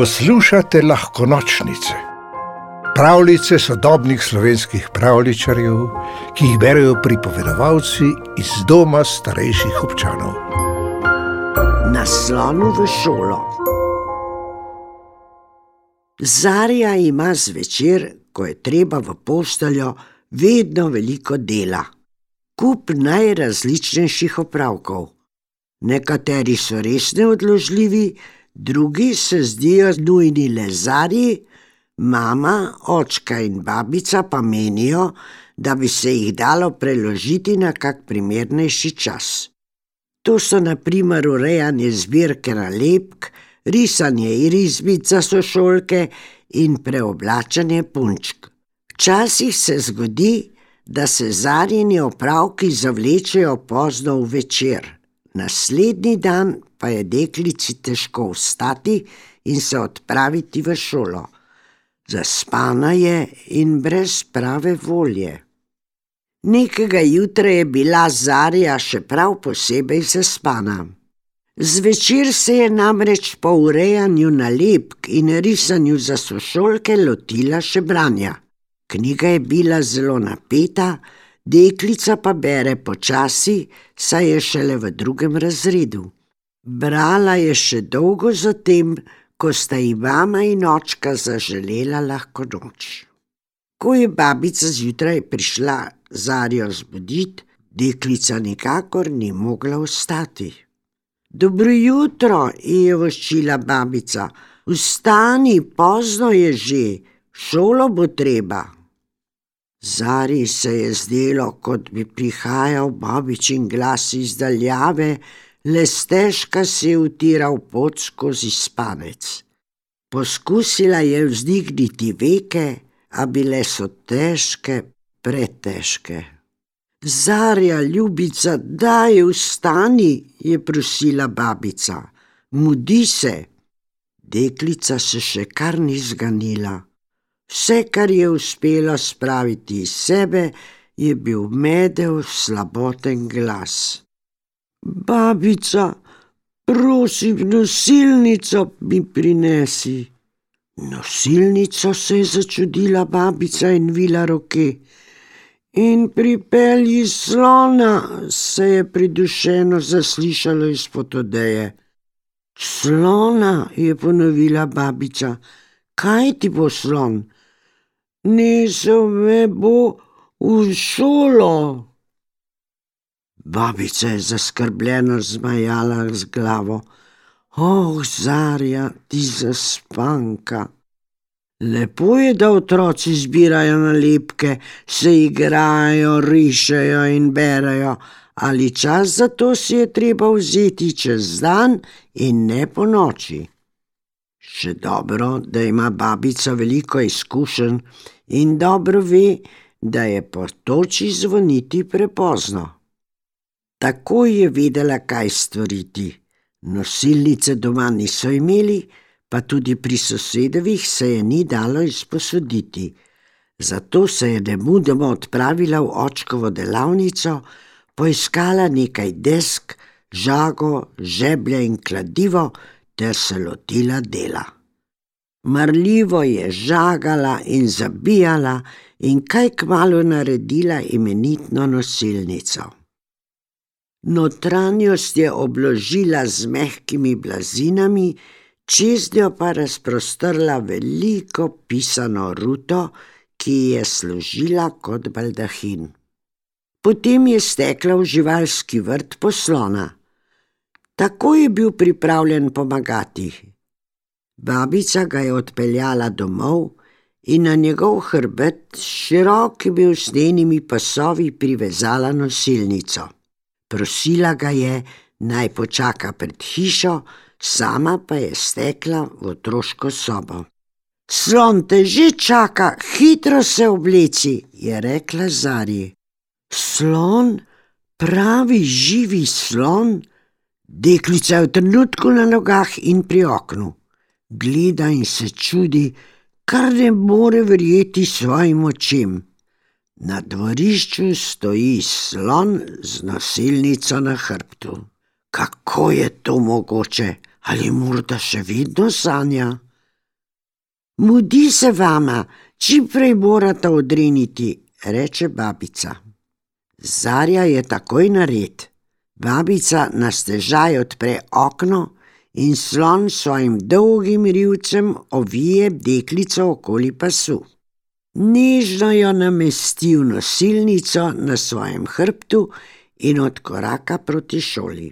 Poslušate lahko nočnice, pravljice sodobnih slovenskih pravličarjev, ki jih berijo pripovedovalci iz doma starejših občanov. Naslonu v šolo. Zarja ima zvečer, ko je treba v posteljo, vedno veliko dela. Kup najrazličnejših opravkov. Nekateri so res neodložljivi, drugi se zdijo nujni le zarji, mama, očka in babica pa menijo, da bi se jih dalo preložiti na kak primernejši čas. To so naprimer urejanje zbirke nalepk, risanje risbic za sošolke in preoblačanje punčk. Včasih se zgodi, da se zarjeni opravki zavlečejo pozno v večer. Naslednji dan pa je deklici težko vstati in se odpraviti v šolo. Zaspana je in brez prave volje. Nekega jutra je bila Zarja še prav posebej zaspana. Zvečer se je namreč po urejanju nalepk in risanju za sošolke lotila še branja. Knjiga je bila zelo napeta, deklica pa bere počasi, saj je šele v drugem razredu. Brala je še dolgo zatem, ko sta ji mama in očka zaželela lahko noč. Ko je babica zjutraj prišla Zarjo zbuditi, deklica nikakor ni mogla vstati. Dobro jutro, je voščila babica, vstani, pozno je že, šolo bo treba. Zari se je zdelo, kot bi prihajal babičin glas iz daljave, le stežka si je utiral pot skozi spanec. Poskusila je vzdigniti veke, a bile so težke, pretežke. Zarja, ljubica, daj vstani, je prosila babica, mudi se. Deklica se še kar ni zganila. Vse, kar je uspela spraviti iz sebe, je bil medev slaboten glas. Babica, prosim, nosilnico mi prinesi. Nosilnico se je začudila babica in vila roke. In pripelji slona, se je pridušeno zaslišalo izpod odeje. Slona, je ponovila babica, kaj ti bo slon? Nesel me bo v šolo. Babica je zaskrbljeno zmajala z glavo. Oh, Zarja, ti zaspanka. Lepo je, da otroci zbirajo nalepke, se igrajo, rišejo in berajo, ali čas za to si je treba vzeti čez dan in ne po noči. Še dobro, da ima babica veliko izkušenj in dobro ve, da je po toči zvoniti prepozno. Tako je vedela, kaj storiti. Nosilnice doma niso imeli, pa tudi pri sosedovih se je ni dalo izposoditi. Zato se je nemudoma odpravila v očkovo delavnico, poiskala nekaj desk, žago, žeblje in kladivo, ter se lotila dela. Marljivo je žagala in zabijala, in kaj kmalo naredila imenitno nosilnico. Notranjost je obložila z mehkimi blazinami, čez njo pa razprostrla veliko pisano ruto, ki je služila kot baldahin. Potem je stekla v živalski vrt poslona. Tako je bil pripravljen pomagati. Babica ga je odpeljala domov in na njegov hrbet s širokimi usnjenimi pasovi privezala nosilnico. Prosila ga je, naj počaka pred hišo, sama pa je stekla v otroško sobo. Slon te že čaka, hitro se obleci, je rekla Zari. Slon, pravi živi slon. Deklica je v trenutku na nogah in pri oknu. Gleda in se čudi, kar ne more verjeti svojim očem. Na dvorišču stoji slon z nosilnico na hrbtu. Kako je to mogoče, ali morda še vedno sanja? Mudi se vama, čim prej morate odriniti, reče babica. Zarja je takoj nared. Babica na stežaj odpre okno in slon svojim dolgim rivcem ovije deklico okoli pasu. Nežno jo namesti v nosilnico na svojem hrbtu in odkoraka proti šoli.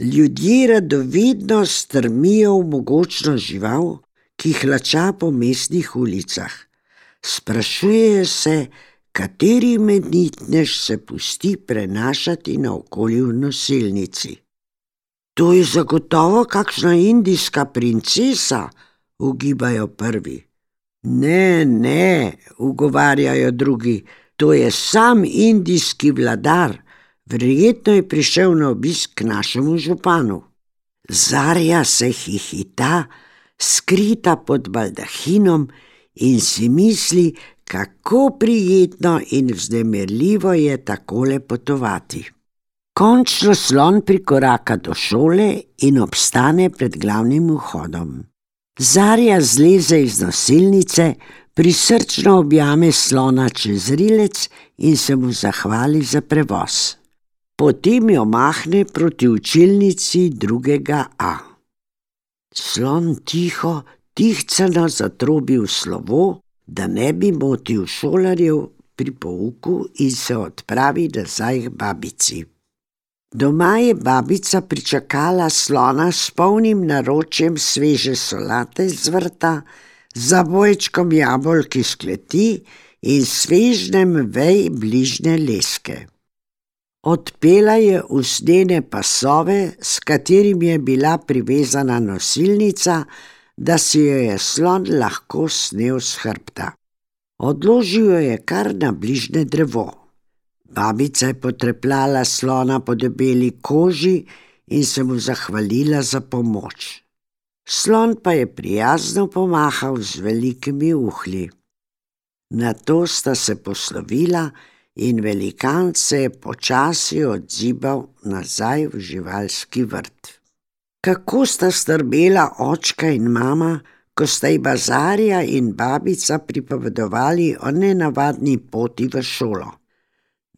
Ljudje radovedno strmijo v mogočno žival, ki hlača po mestnih ulicah. Sprašujejo se, kateri mednitnež se pusti prenašati naokoli v nosilnici. To je zagotovo kakšna indijska princesa, ugibajo prvi. Ne, ne, ugovarjajo drugi, to je sam indijski vladar, verjetno je prišel na obisk k našemu županu. Zarja se hihita, skrita pod baldahinom in si misli, kako prijetno in vznemirljivo je takole potovati. Končno slon prikoraka do šole in obstane pred glavnim vhodom. Zarja zleze iz nosilnice, prisrčno objame slona čez rilec in se mu zahvali za prevoz. Potem jo mahne proti učilnici drugega A. Slon tiho, tihcano zatrobi v slovo, da ne bi motil šolarjev pri pouku in se odpravi nazaj k babici. Doma je babica pričakala slona s polnim naročjem sveže solate z vrta, za bojčkom jabolk iz kleti in svežnem vej bližnje leske. Odpela je usnjene pasove, s katerimi je bila privezana nosilnica, da si jo je slon lahko snel s hrbta. Odložil jo je kar na bližnje drevo. Babica je potrepljala slona po debeli koži in se mu zahvalila za pomoč. Slon pa je prijazno pomahal z velikimi uhli. Na to sta se poslovila in velikan se je počasi odzibal nazaj v živalski vrt. Kako sta strmela očka in mama, ko sta ji bazarja in babica pripovedovali o nenavadni poti v šolo.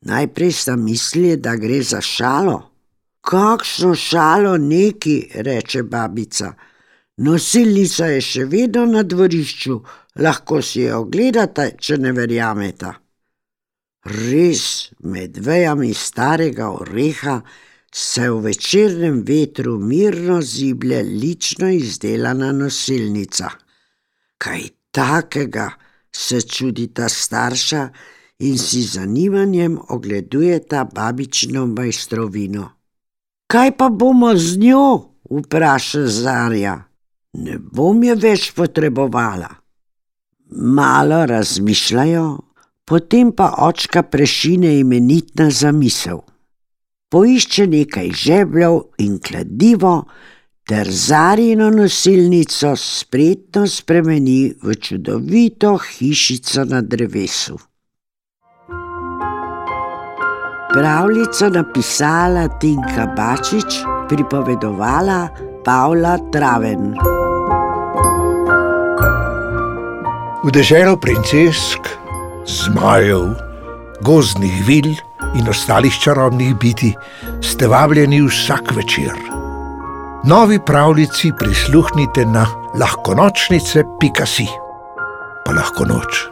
Najprej sta mislili, da gre za šalo. Kakšno šalo neki, reče babica. Nosilnica je še vedno na dvorišču, lahko si jo ogledate, če ne verjamete. Res, med vejami starega oreha se v večernem vetru mirno ziblje lično izdelana nosilnica. Kaj takega se čudita starša, in si z zanimanjem ogledujeta babično majstrovino. Kaj pa bomo z njo? vpraša Zarja. Ne bom je več potrebovala. Malo razmišljajo, potem pa očka prešine imenitna zamisel. Poišče nekaj žebljev in kladivo, ter Zarjino nosilnico spretno spremeni v čudovito hišico na drevesu. Pravljico napisala Tinka Bačič, pripovedovala Pavla Traven. V deželo princesk, zmajev, gozdnih vil in ostalih čarobnih biti ste vabljeni vsak večer. Novi pravljici prisluhnite na lahkonočnice.si, pa lahko noč.